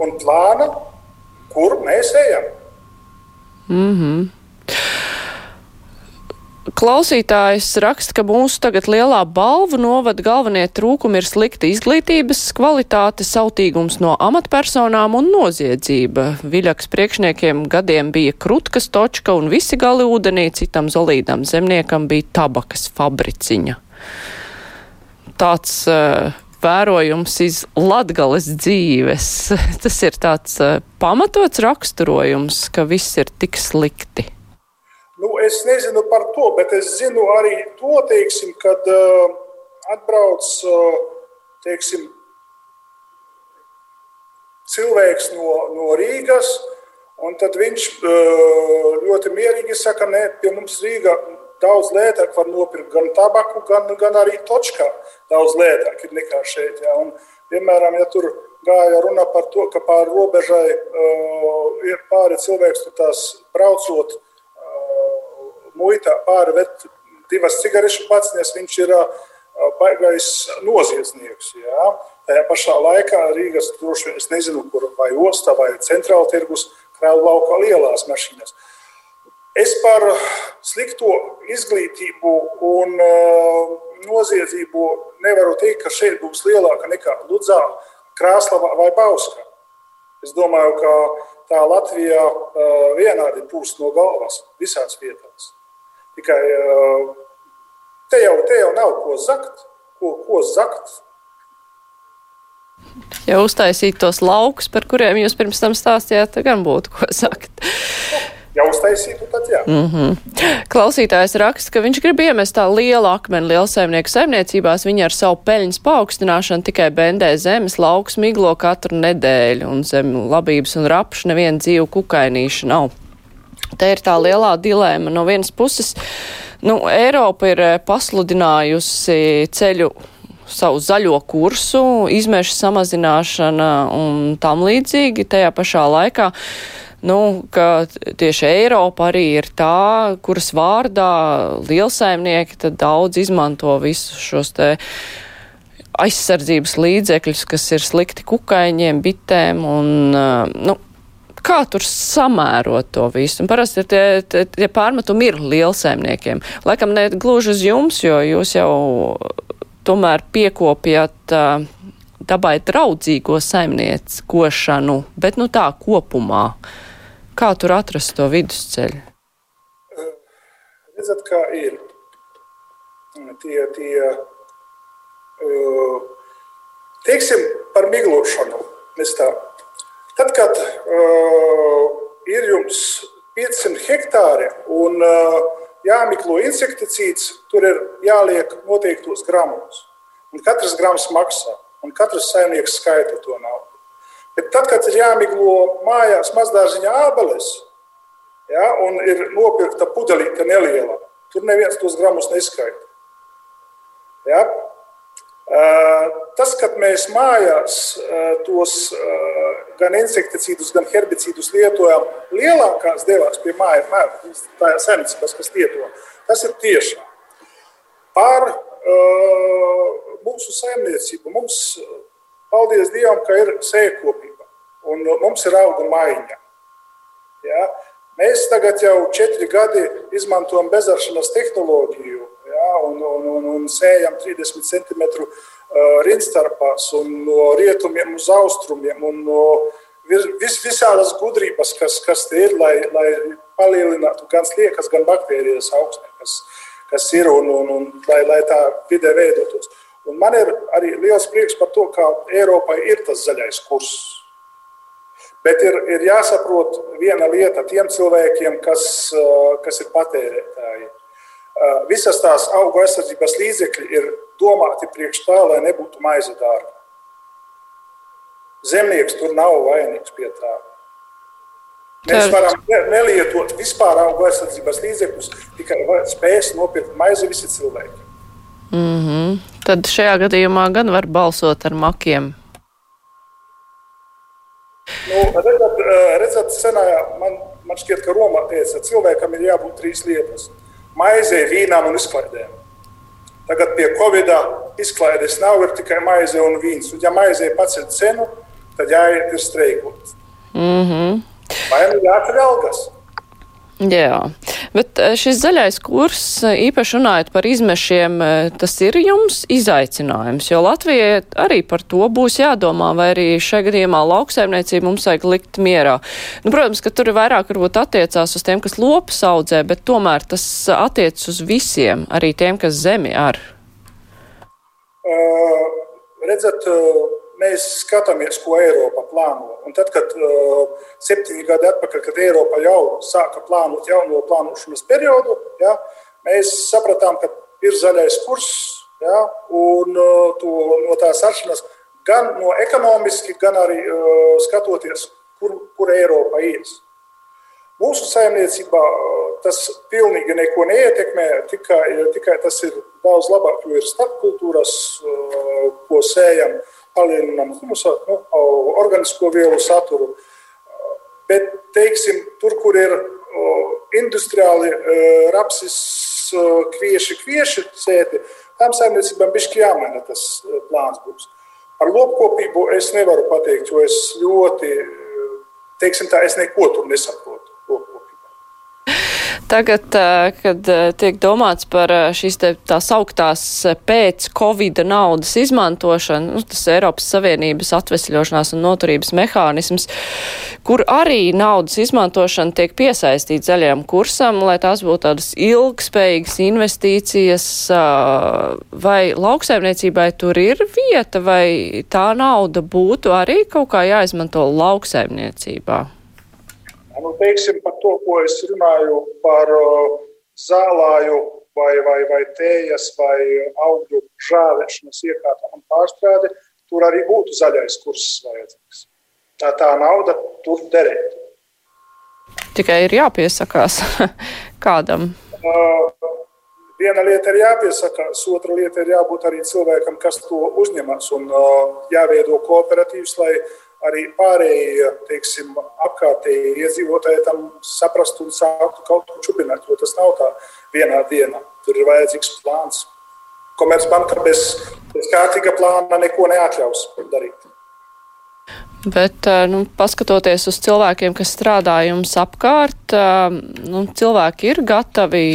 un plāna, kur mēs ejam. Mm -hmm. Klausītājs raksta, ka mūsu tagad lielā balvu novada galvenie trūkumi ir slikta izglītības kvalitāte, sautīgums no amatpersonām un noziedzība. Viļaks priekšniekiem gadiem bija krutkas točka un visi gali ūdenī, citam zolīdam zemniekam bija tabakas fabriciņa. Tāds uh, vērojums iz latgales dzīves. Tas ir tāds uh, pamatots raksturojums, ka viss ir tik slikti. Nu, es nezinu par to, bet es zinu arī to, teiksim, kad uh, atbrauc uh, teiksim, cilvēks no, no Rīgas, un viņš uh, ļoti mierīgi saka, nē, pie mums Rīga daudz lētāk var nopirkt gan tabaku, gan, gan arī točkā. Daudz lētāk ir nekā šeit. Ja. Un, piemēram, ja tur gāja runa par to, ka pāri robežai uh, ir pāri cilvēks, tur tās braucot uh, muitā pāri vet divas cigarešu paciņas, viņš ir uh, baigais noziedznieks. Ja. Tajā pašā laikā Rīgas droši vien, es nezinu, kur vai osta vai centrāla tirgus krāva laukā lielās mašīnas. Uh, Es par slikto izglītību un uh, noziedzību nevaru teikt, ka šeit būs lielāka nekā Ludzā, Krāslava vai Bauskā. Es domāju, ka tā Latvijā uh, vienādi pūst no galvas visās vietās. Tikai uh, te jau, te jau nav ko zakt, ko, ko zakt. Ja uztaisīt tos laukus, par kuriem jūs pirms tam stāstījāt, tad gan būtu ko sakt ja uztaisītu, tad jā. Mm -hmm. Klausītājs raksta, ka viņš grib iemest tā lielu akmeni lielsaimnieku saimniecībās. Viņi ar savu peļņas paaugstināšanu tikai bendē zemes lauks miglo katru nedēļu, un zem labības un rapšu neviena dzīvu kukainīša nav. Te ir tā lielā dilēma. No vienas puses, nu, Eiropa ir eh, pasludinājusi ceļu savu zaļo kursu, izmešu samazināšana un tam līdzīgi. Tajā pašā laikā nu, ka tieši Eiropa arī ir tā, kuras vārdā lielsaimnieki tad daudz izmanto visus šos te aizsardzības līdzekļus, kas ir slikti kukaiņiem, bitēm un, nu, kā tur samērot to visu. Un parasti tie, tie, tie pārmetumi ir lielsaimniekiem. Laikam ne gluži uz jums, jo jūs jau tomēr piekopjat uh, dabai draudzīgo saimniecošanu, bet nu tā kopumā. Uh, Kā tur atrast to vidusceļu? Redzat, kā ir tie, tie teiksim, par miglošanu. Tad, kad ir jums 500 hektāri un jāmiklo insekticīds, tur ir jāliek noteiktos gramos. Un katrs grams maksā, un katrs saimnieks skaita to naudu. Bet tad, kad ir jāmiglo mājās mazdārziņā ābeles, ja, un ir nopirkta pudelīte neliela, tur neviens tos gramus neskaita. Ja? Tas, ka mēs mājās tos gan insekticīdus, gan herbicīdus lietojam lielākās devās pie mājas, tā ir saimniecības, kas lieto, tas ir tiešām. Par uh, mūsu saimniecību mums, paldies Dievam, ka ir sēkopība un mums ir auga maiņa. Ja? Mēs tagad jau četri gadi izmantojam bezaršanas tehnoloģiju ja, un, un, un, un sējam 30 cm uh, rindstarpās un no rietumiem uz austrumiem. Un no vis, visādas gudrības, kas, kas ir, lai, lai palielinātu gan sliekas, gan baktērijas augsni, kas, kas ir un, un, un lai, lai tā vide veidotos. Un man ir arī liels prieks par to, ka Eiropai ir tas zaļais kurs. Bet ir, ir jāsaprot viena lieta tiem cilvēkiem, kas, uh, kas ir patērētāji. Uh, visas tās augu aizsardzības līdzekļi ir domāti priekš tā, lai nebūtu maize dārga. Zemnieks tur nav vainīgs pie tā. Mēs varam nelietot vispār augu aizsardzības līdzekļus, tikai spēs nopirkt maizi visi cilvēki. Mm -hmm. Tad šajā gadījumā gan var balsot ar makiem Nu, redzat, eh, redzat senājā, man, man šķiet, ka Romā teica, ka cilvēkam ir jābūt trīs lietas - maizei, vīnām un izklaidēm. Tagad pie Covid izklaides nav, ir tikai maize un vīns. Un, ja maizei paceļ cenu, tad jāiet ir streikot. Mm -hmm. Vai nu jāatver algas? Jā, bet eh, šis zaļais kurs, eh, īpaši runājot par izmešiem, eh, tas ir jums izaicinājums, jo Latvijai arī par to būs jādomā, vai arī šajā gadījumā lauksaimniecību mums vajag likt mierā. Nu, protams, ka tur ir vairāk varbūt attiecās uz tiem, kas lopus audzē, bet tomēr tas attiec uz visiem, arī tiem, kas zemi ar. Uh, redzat, uh mēs skatāmies, ko Eiropa plāno. Un tad, kad uh, septiņi gadi atpakaļ, kad Eiropa jau sāka plānot jauno plānošanas periodu, ja, mēs sapratām, ka ir zaļais kurs ja, un uh, to, no tās atšķirības gan no ekonomiski, gan arī uh, skatoties, kur, kur Eiropa ies. Mūsu saimniecībā uh, tas pilnīgi neko neietekmē, tikai, tikai tas ir daudz labāk, jo ir starpkultūras, uh, ko sējam palielinām humusa, nu, organisko vielu saturu. Bet, teiksim, tur, kur ir industriāli rapsis, kvieši, kvieši sēti, tam saimniecībām bišķi jāmaina tas plāns būs. Par lopkopību es nevaru pateikt, jo es ļoti, teiksim tā, es neko tur nesaprotu. Tagad, kad tiek domāts par šīs te, tās augtās pēc Covid naudas izmantošanu, nu, tas Eiropas Savienības atvesļošanās un noturības mehānisms, kur arī naudas izmantošana tiek piesaistīta zaļajam kursam, lai tās būtu tādas ilgspējīgas investīcijas, vai lauksaimniecībai tur ir vieta, vai tā nauda būtu arī kaut kā jāizmanto lauksaimniecībā? Nu, teiksim, par to, ko es runāju par zālāju vai, vai, vai tējas vai augļu žāvēšanas iekārtām un pārstrādi, tur arī būtu zaļais kurs vajadzīgs. Tā, tā nauda tur derētu. Tikai ir jāpiesakās kādam. Uh, viena lieta ir jāpiesakās, otra lieta ir jābūt arī cilvēkam, kas to uzņemas un uh, jāveido kooperatīvs, lai arī pārējie teiksim, apkārtēji iedzīvotāji tam saprastu un sāktu kaut ko čubināt, jo tas nav tā vienā dienā. Tur ir vajadzīgs plāns. Komercbanka bez, bez kārtīga plāna neko neatļaus darīt. Bet, eh, nu, paskatoties uz cilvēkiem, kas strādā jums apkārt, eh, nu, cilvēki ir gatavi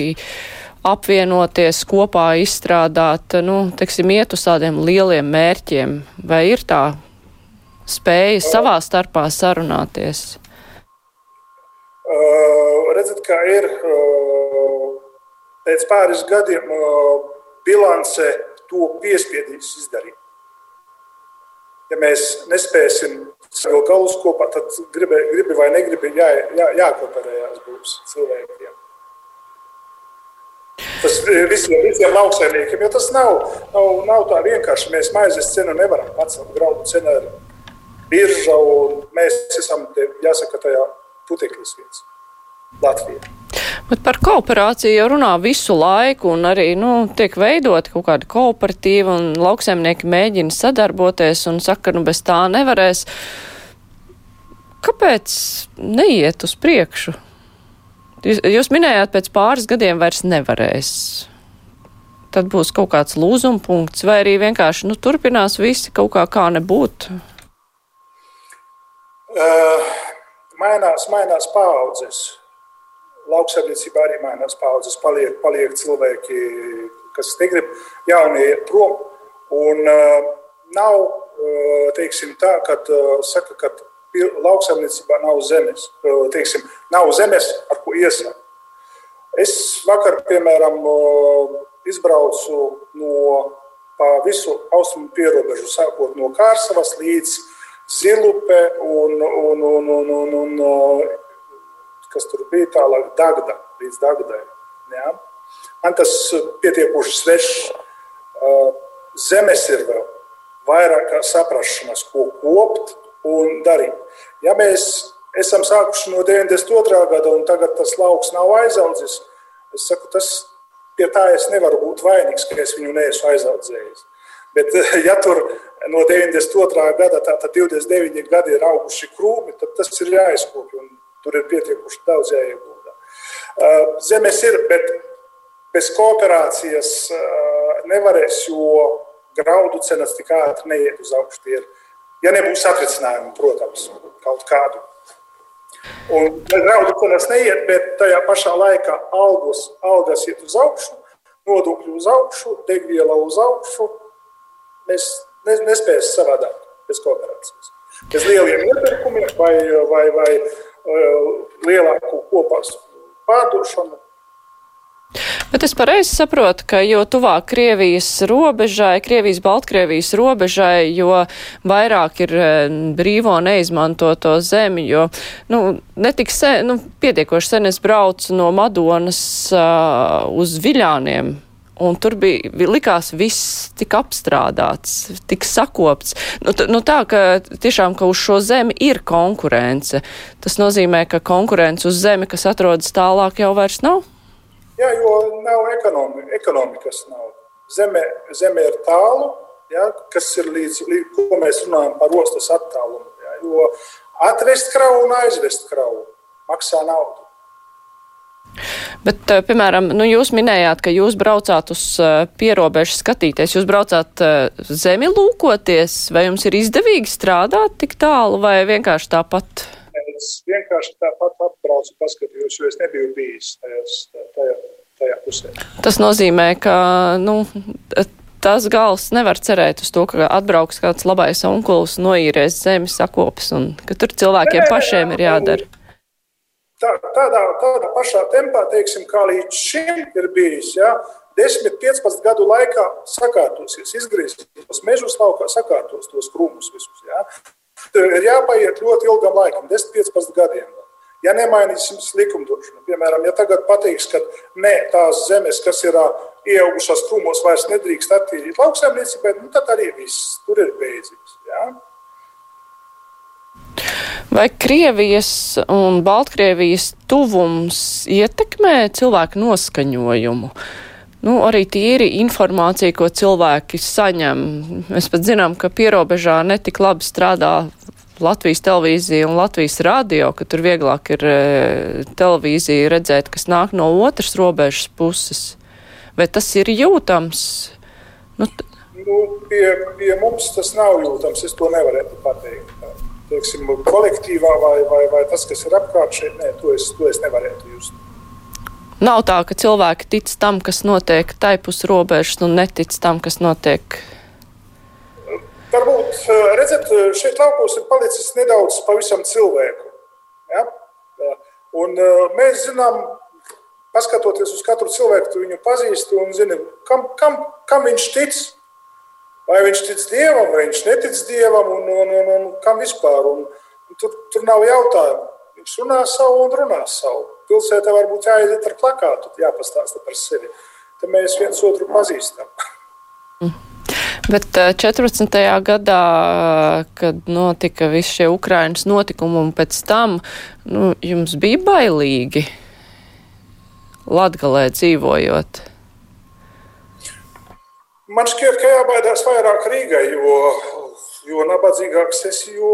apvienoties, kopā izstrādāt, nu, teiksim, iet uz tādiem lieliem mērķiem. Vai ir tā spēja savā starpā sarunāties? Uh, redzat, kā ir uh, pēc pāris gadiem uh, bilance to piespiedīs izdarīt. Ja mēs nespēsim savu galus kopā, tad gribi, gribi vai negribi jā, jā, jākooperējās būs cilvēkiem. Tas visiem, visiem lauksaimniekiem, jo tas nav, nav, nav tā vienkārši. Mēs maizes cenu nevaram pacelt, graudu cenu ir birža, un mēs esam, jāsaka, tajā putekļus viens Latvijā. Bet par kooperāciju jau runā visu laiku, un arī nu, tiek veidot kaut kāda kooperatīva, un lauksaimnieki mēģina sadarboties un saka, nu bez tā nevarēs. Kāpēc neiet uz priekšu? Jūs, jūs minējāt, pēc pāris gadiem vairs nevarēs. Tad būs kaut kāds lūzuma punkts, vai arī vienkārši nu, turpinās visi kaut kā kā nebūt. Uh, mainās, mainās paudzes. Lauksaimniecībā arī mainās paudzes. Paliek, paliek cilvēki, kas negrib, jaunie iet prom. Un uh, nav uh, teiksim, tā, ka uh, saka, ka lauksaimniecībā nav zemes. Teiksim, nav zemes, ar ko iesākt. Es vakar, piemēram, izbraucu no pa visu austrumu pierobežu, sākot no Kārsavas līdz Zilupe un, un, un, un, un, un kas tur bija tālāk, Dagda, līdz Dagdai. Ja? Man tas pietiekoši svešs. Zemes ir vēl vairāk saprašanas, ko kopt un darīt. Ja mēs esam sākuši no 92. gada un tagad tas lauks nav aizaudzis, es saku, tas pie tā es nevaru būt vainīgs, ka es viņu neesmu aizaudzējis. Bet, ja tur no 92. gada, tātad 29 gadi ir auguši krūmi, tad tas ir jāizkopja un tur ir pietiekuši daudz jāiegūda. Uh, zemes ir, bet bez kooperācijas uh, nevarēs, jo graudu cenas tik ātri neiet uz augšu. Tie ir, ja nebūs atrisinājumi, protams, kaut kādu. Un graudu cenas neiet, bet tajā pašā laikā algas, algas iet uz augšu, nodokļi uz augšu, degviela uz augšu, mēs nespēsim savādāk bez kooperācijas. Bez lieliem iepirkumiem vai, vai, vai uh, lielāku kopās pārdošanu. Bet es pareizi saprotu, ka jo tuvāk Krievijas robežai, Krievijas-Baltkrievijas robežai, jo vairāk ir uh, brīvo neizmantoto zemi, jo, nu, netik sen, nu, pietiekoši sen es braucu no Madonas uh, uz Viļāniem Un tur bija, likās, viss tik apstrādāts, tik sakopts. Nu, nu tā, ka tiešām, ka uz šo zemi ir konkurence. Tas nozīmē, ka konkurence uz zemi, kas atrodas tālāk, jau vairs nav? Jā, jo nav ekonomi, ekonomikas. Nav. Zeme, zeme ir tālu, ja, kas ir līdz, līdz, ko mēs runājam par ostas attālumu. Ja, jo atvest kravu un aizvest kravu maksā naudu. Bet, eh, piemēram, nu, jūs minējāt, ka jūs braucāt uz eh, pierobežu skatīties. Jūs braucāt eh, zemi lūkoties, vai jums ir izdevīgi strādāt tik tālu, vai vienkārši tāpat? Es vienkārši tāpat atbraucu, paskatījos, jo es nebiju bijis tajās, tajā, tajā pusē. Tas nozīmē, ka, nu, tas gals nevar cerēt uz to, ka atbrauks kāds labais onkulis, noīrēs zemi, sakopes, un ka tur cilvēkiem nē, pašiem ir jādara tā, tādā, tādā pašā tempā, teiksim, kā līdz šim ir bijis. Ja, 10, 15 gadu laikā sakārtosies, izgriezīsies mežus laukā, sakārtos tos krūmus visus. Ja. Ir jāpaiet ļoti ilgam laikam, 10, 15 gadiem. Ja nemainīsim likumdošanu, piemēram, ja tagad pateiks, ka ne tās zemes, kas ir ieaugušās krūmos, vairs nedrīkst attīrīt lauksaimniecībai, nu, tad arī viss tur ir beidzies. Ja. Vai Krievijas un Baltkrievijas tuvums ietekmē cilvēku noskaņojumu? Nu, arī tīri informācija, ko cilvēki saņem. Mēs pat zinām, ka pierobežā netik labi strādā Latvijas televīzija un Latvijas radio, ka tur vieglāk ir e, televīzija redzēt, kas nāk no otras robežas puses. Vai tas ir jūtams? Nu, nu, pie, pie mums tas nav jūtams, es to nevaru pateikt teiksim, kolektīvā vai, vai, vai tas, kas ir apkārt šeit, nē, to es, to es nevarētu just. Nav tā, ka cilvēki tic tam, kas notiek taipus robežas, un netic tam, kas notiek. Varbūt, redzat, šeit laukos ir palicis nedaudz pavisam cilvēku. Ja? Un mēs zinām, paskatoties uz katru cilvēku, tu viņu pazīsti un zini, kam, kam, kam viņš tic. Vai viņš tic dievam, vai viņš netic dievam, un, un, un, un kam vispār. Un, un tur, tur nav jautājumu. Viņš runā savu un runā savu. Pilsētā varbūt jāiet ar plakātu, jāpastāsta par sevi. Tad mēs viens otru pazīstam. Bet 14. Eh, gadā, kad notika visi šie Ukrainas notikumi, un pēc tam nu, jums bija bailīgi. Latgalē dzīvojot? Man šķiet, ka jābaidās vairāk Rīgai, jo, jo nabadzīgāks es, jo,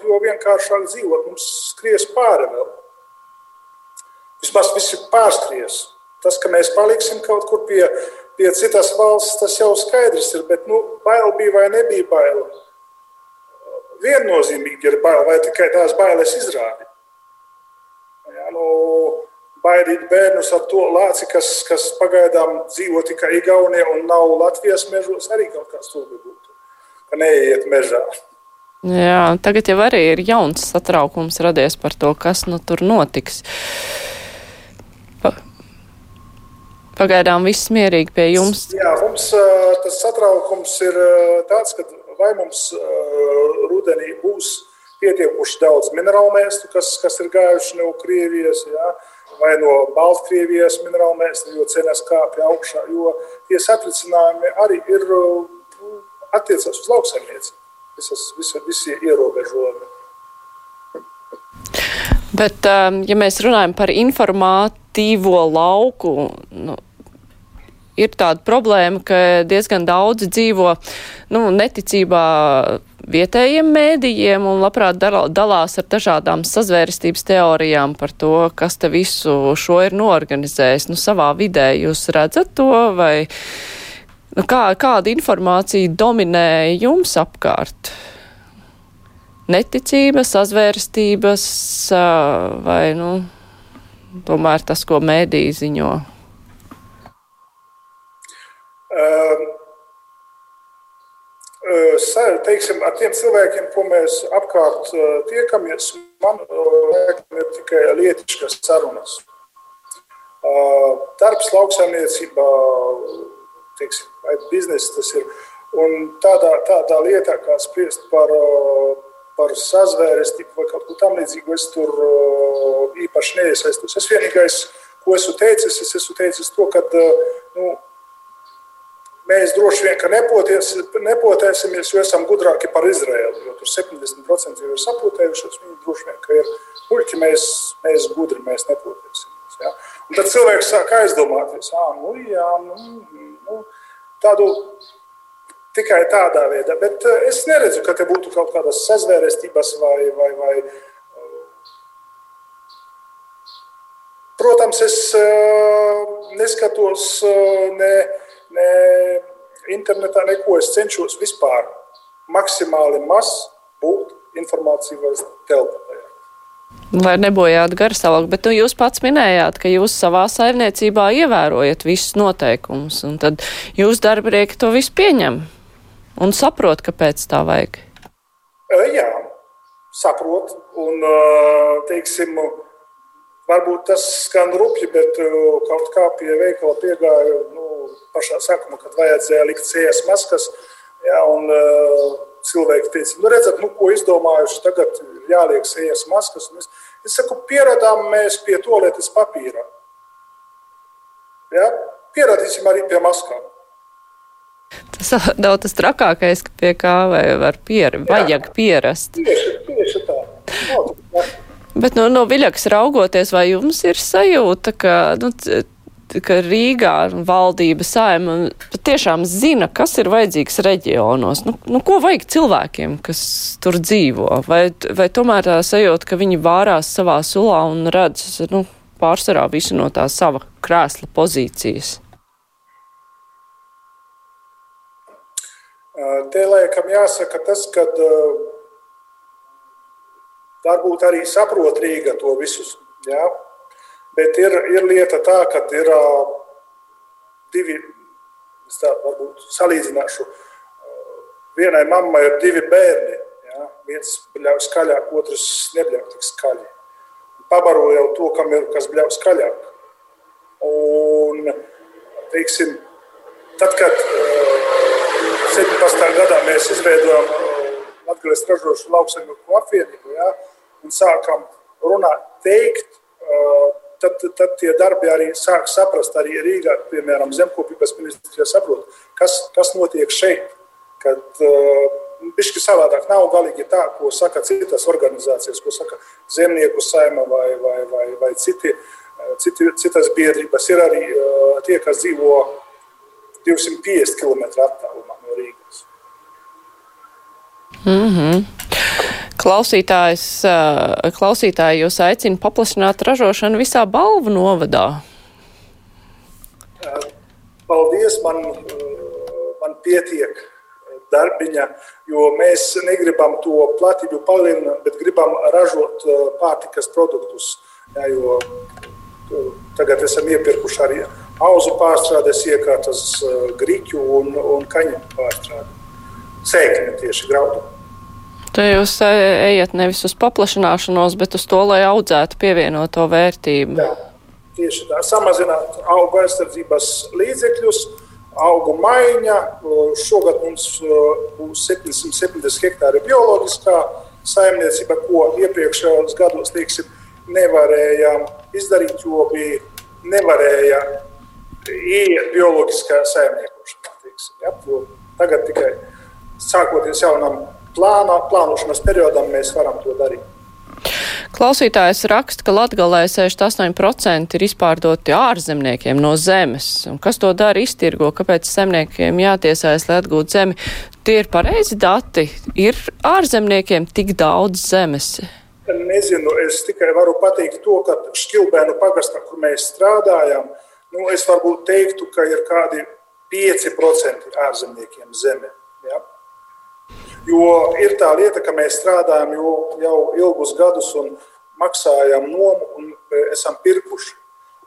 jo vienkāršāk dzīvot mums skries pāri vēl. Vismaz viss ir pārskries. Tas, ka mēs paliksim kaut kur pie, pie citas valsts, tas jau skaidrs ir, bet nu, bail bija vai nebija bail. Viennozīmīgi ir bail, vai tikai tās bailes izrādi. Jā, nu, baidīt bērnus ar to lāci, kas, kas pagaidām dzīvo tikai Igaunijā un nav Latvijas mežos, arī kaut kas tāds būtu. Ka neiet mežā. Jā, tagad jau arī ir jauns satraukums radies par to, kas nu tur notiks. Pa, pagaidām viss mierīgi pie jums. Jā, mums tas satraukums ir tāds, ka vai mums rudenī būs pietiekuši daudz minerālu mēslu, kas, kas ir gājuši no Krievijas. Jā, vai no Baltkrievijas minerālu mēslu, jo cenas kāpja augšā. Jo tie satricinājumi arī ir nu, attiecas uz lauksaimniecību. Visas, visi, visi ierobežojumi. Bet, um, ja mēs runājam par informatīvo lauku, nu, ir tāda problēma, ka diezgan daudzi dzīvo nu, neticībā vietējiem mēdījiem un labprāt dalās ar dažādām sazvērestības teorijām par to, kas te visu šo ir norganizējis. Nu, savā vidē jūs redzat to vai nu, kā, kāda informācija dominē jums apkārt? Neticība, sazvērestības vai, nu, tomēr tas, ko mēdī ziņo? Um teiksim, ar tiem cilvēkiem, ko mēs apkārt tiekamies, man ir tikai lietiškas sarunas. Darbs lauksaimniecībā, teiksim, biznesa tas ir. Un tādā, tādā lietā, kā spriest par, par sazvērestību vai kaut ko tamlīdzīgu, es tur īpaši neiesaistos. Es vienīgais, ko esmu teicis, es esmu teicis to, ka nu, Mēs droši vien nepoties, nepotēsimies, jo esam gudrāki par Izraēlu. Jo tur 70% jau ir sapotējušies. Viņi droši vien ir puļķi, mēs, mēs gudri, mēs nepotēsimies. Ja? Un tad cilvēks sāk aizdomāties, ah, nu, jā, nu, nu, tādu tikai tādā veidā. Bet es neredzu, ka te būtu kaut kādas sazvērestības vai. vai, vai Protams, es neskatos ne ne internetā, neko. Es cenšos vispār maksimāli maz būt informācijas telpā. Lai nebojātu garstāvokli, bet nu, jūs pats minējāt, ka jūs savā saimniecībā ievērojat visus noteikumus, un tad jūs darbinieki to visu pieņem un saprot, kāpēc tā vajag. Jā, saprot, un teiksim, varbūt tas skan rupji, bet kaut kā pie veikala piegāju. Nu, pašā sākumā, kad vajadzēja likt sēnes maskas. Ja, un, uh, cilvēki teica, nu, redzat, nu, ko izdomājuši, tagad ir jāliek sēnes maskas. Es, es saku, pieradām mēs pie toaletes papīra. Ja? Pieradīsim arī pie maskām. Tas nav tas trakākais, ka pie kā var pier, vajag pierast. Tieši, tieši tā. No, Bet no, no viļakas raugoties, vai jums ir sajūta, ka nu, ka Rīgā valdība saima patiešām zina, kas ir vajadzīgs reģionos. Nu, nu, ko vajag cilvēkiem, kas tur dzīvo? Vai, vai tomēr tā sajūta, ka viņi vārās savā sulā un redz nu, pārsvarā visu no tā sava krēsla pozīcijas? Te laikam jāsaka tas, ka varbūt arī saprot Rīga to visus. Jā? Bet ir, ir lieta tā, ka ir uh, divi, es tā varbūt salīdzināšu. Uh, vienai mammai ir divi bērni. Ja? Viens bļauj skaļāk, otrs nebļauj tik skaļi. Pabaro jau to, kam ir, kas bļauj skaļāk. Un, teiksim, tad, kad uh, 17. gadā mēs izveidojām Latvijas ražošu lauksaimnieku apvienību ja? Un sākam runāt, teikt, tad, tad tie darbi arī sāk saprast, arī Rīgā, piemēram, zemkopības ministrijā saprot, kas, kas notiek šeit. Kad viņš uh, savādāk nav galīgi tā, ko saka citas organizācijas, ko saka zemnieku saima vai, vai, vai, vai citi. citi, citas biedrības, ir arī tie, kas dzīvo 250 km attālumā no Rīgas. Mm -hmm. Klausītājs, klausītāji jūs aicina paplašināt ražošanu visā balvu novadā. Paldies, man, man pietiek darbiņa, jo mēs negribam to platību palielināt, bet gribam ražot pārtikas produktus. Jā, jo tagad esam iepirkuši arī auzu pārstrādes iekārtas, grīķu un, un kaņu pārstrādi. Sēkļi tieši graudu. Te jūs ejat nevis uz paplašināšanos, bet uz to, lai audzētu pievienoto vērtību. Jā, tieši tā. Samazināt auga aizsardzības līdzekļus, augu maiņa. Šogad mums būs 770 hektāri bioloģiskā saimniecība, ko iepriekšējos gados teiksim, nevarējām izdarīt, jo bija nevarēja iet bioloģiskā saimniekošanā. Teiksim, ja? Tagad tikai sākoties jaunam plānā, plānošanas periodam, mēs varam to darīt. Klausītājs raksta, ka Latgalē 68% ir izpārdoti ārzemniekiem no zemes. Un kas to dara iztirgo? Kāpēc zemniekiem jātiesājas, lai atgūtu zemi? Tie ir pareizi dati. Ir ārzemniekiem tik daudz zemes. Nezinu, es tikai varu pateikt to, ka Šķilbēnu pagastā, kur mēs strādājam, nu, es varbūt teiktu, ka ir kādi 5% ārzemniekiem zeme. Jo ir tā lieta, ka mēs strādājam jau, jau ilgus gadus un maksājam nomu un e, esam pirkuši.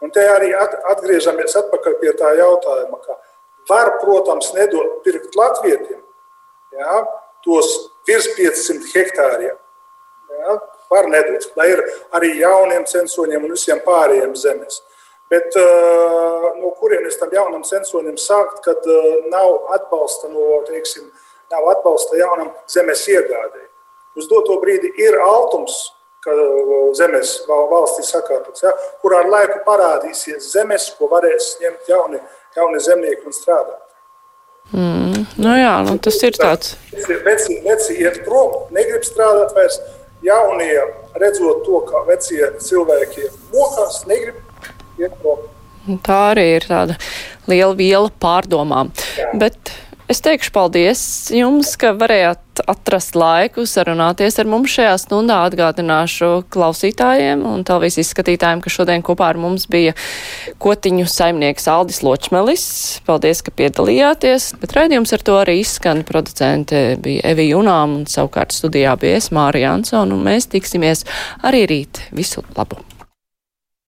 Un te arī atgriežamies pie tā jautājuma, ka var, protams, nedot pirkt latvietiem ja, tos virs 500 hektāriem. Ja, var nedot, lai ir arī jauniem censoņiem un visiem pārējiem zemes. Bet uh, no kurienes tam jaunam censonim sākt, kad uh, nav atbalsta no, teiksim, nav atbalsta jaunam zemes iegādēji. Uz doto brīdi ir altums, ka zemes valstī sakārtots, ja, kurā ar laiku parādīsies zemes, ko varēs ņemt jauni, jauni zemnieki un strādāt. Mm, nu jā, nu tas ir tāds. Veci, veci iet prom, negrib strādāt vairs. Jaunie, redzot to, kā vecie cilvēki mokās, negrib iet prom. Tā arī ir tāda liela viela pārdomām. Jā. Bet Es teikšu paldies jums, ka varējāt atrast laiku sarunāties ar mums šajā stundā. Atgādināšu klausītājiem un televīzijas skatītājiem, ka šodien kopā ar mums bija kotiņu saimnieks Aldis Ločmelis. Paldies, ka piedalījāties, bet raidījums ar to arī izskan. Producente bija Evi Junām un savukārt studijā bija es Mārija Ansona un mēs tiksimies arī rīt. Visu labu!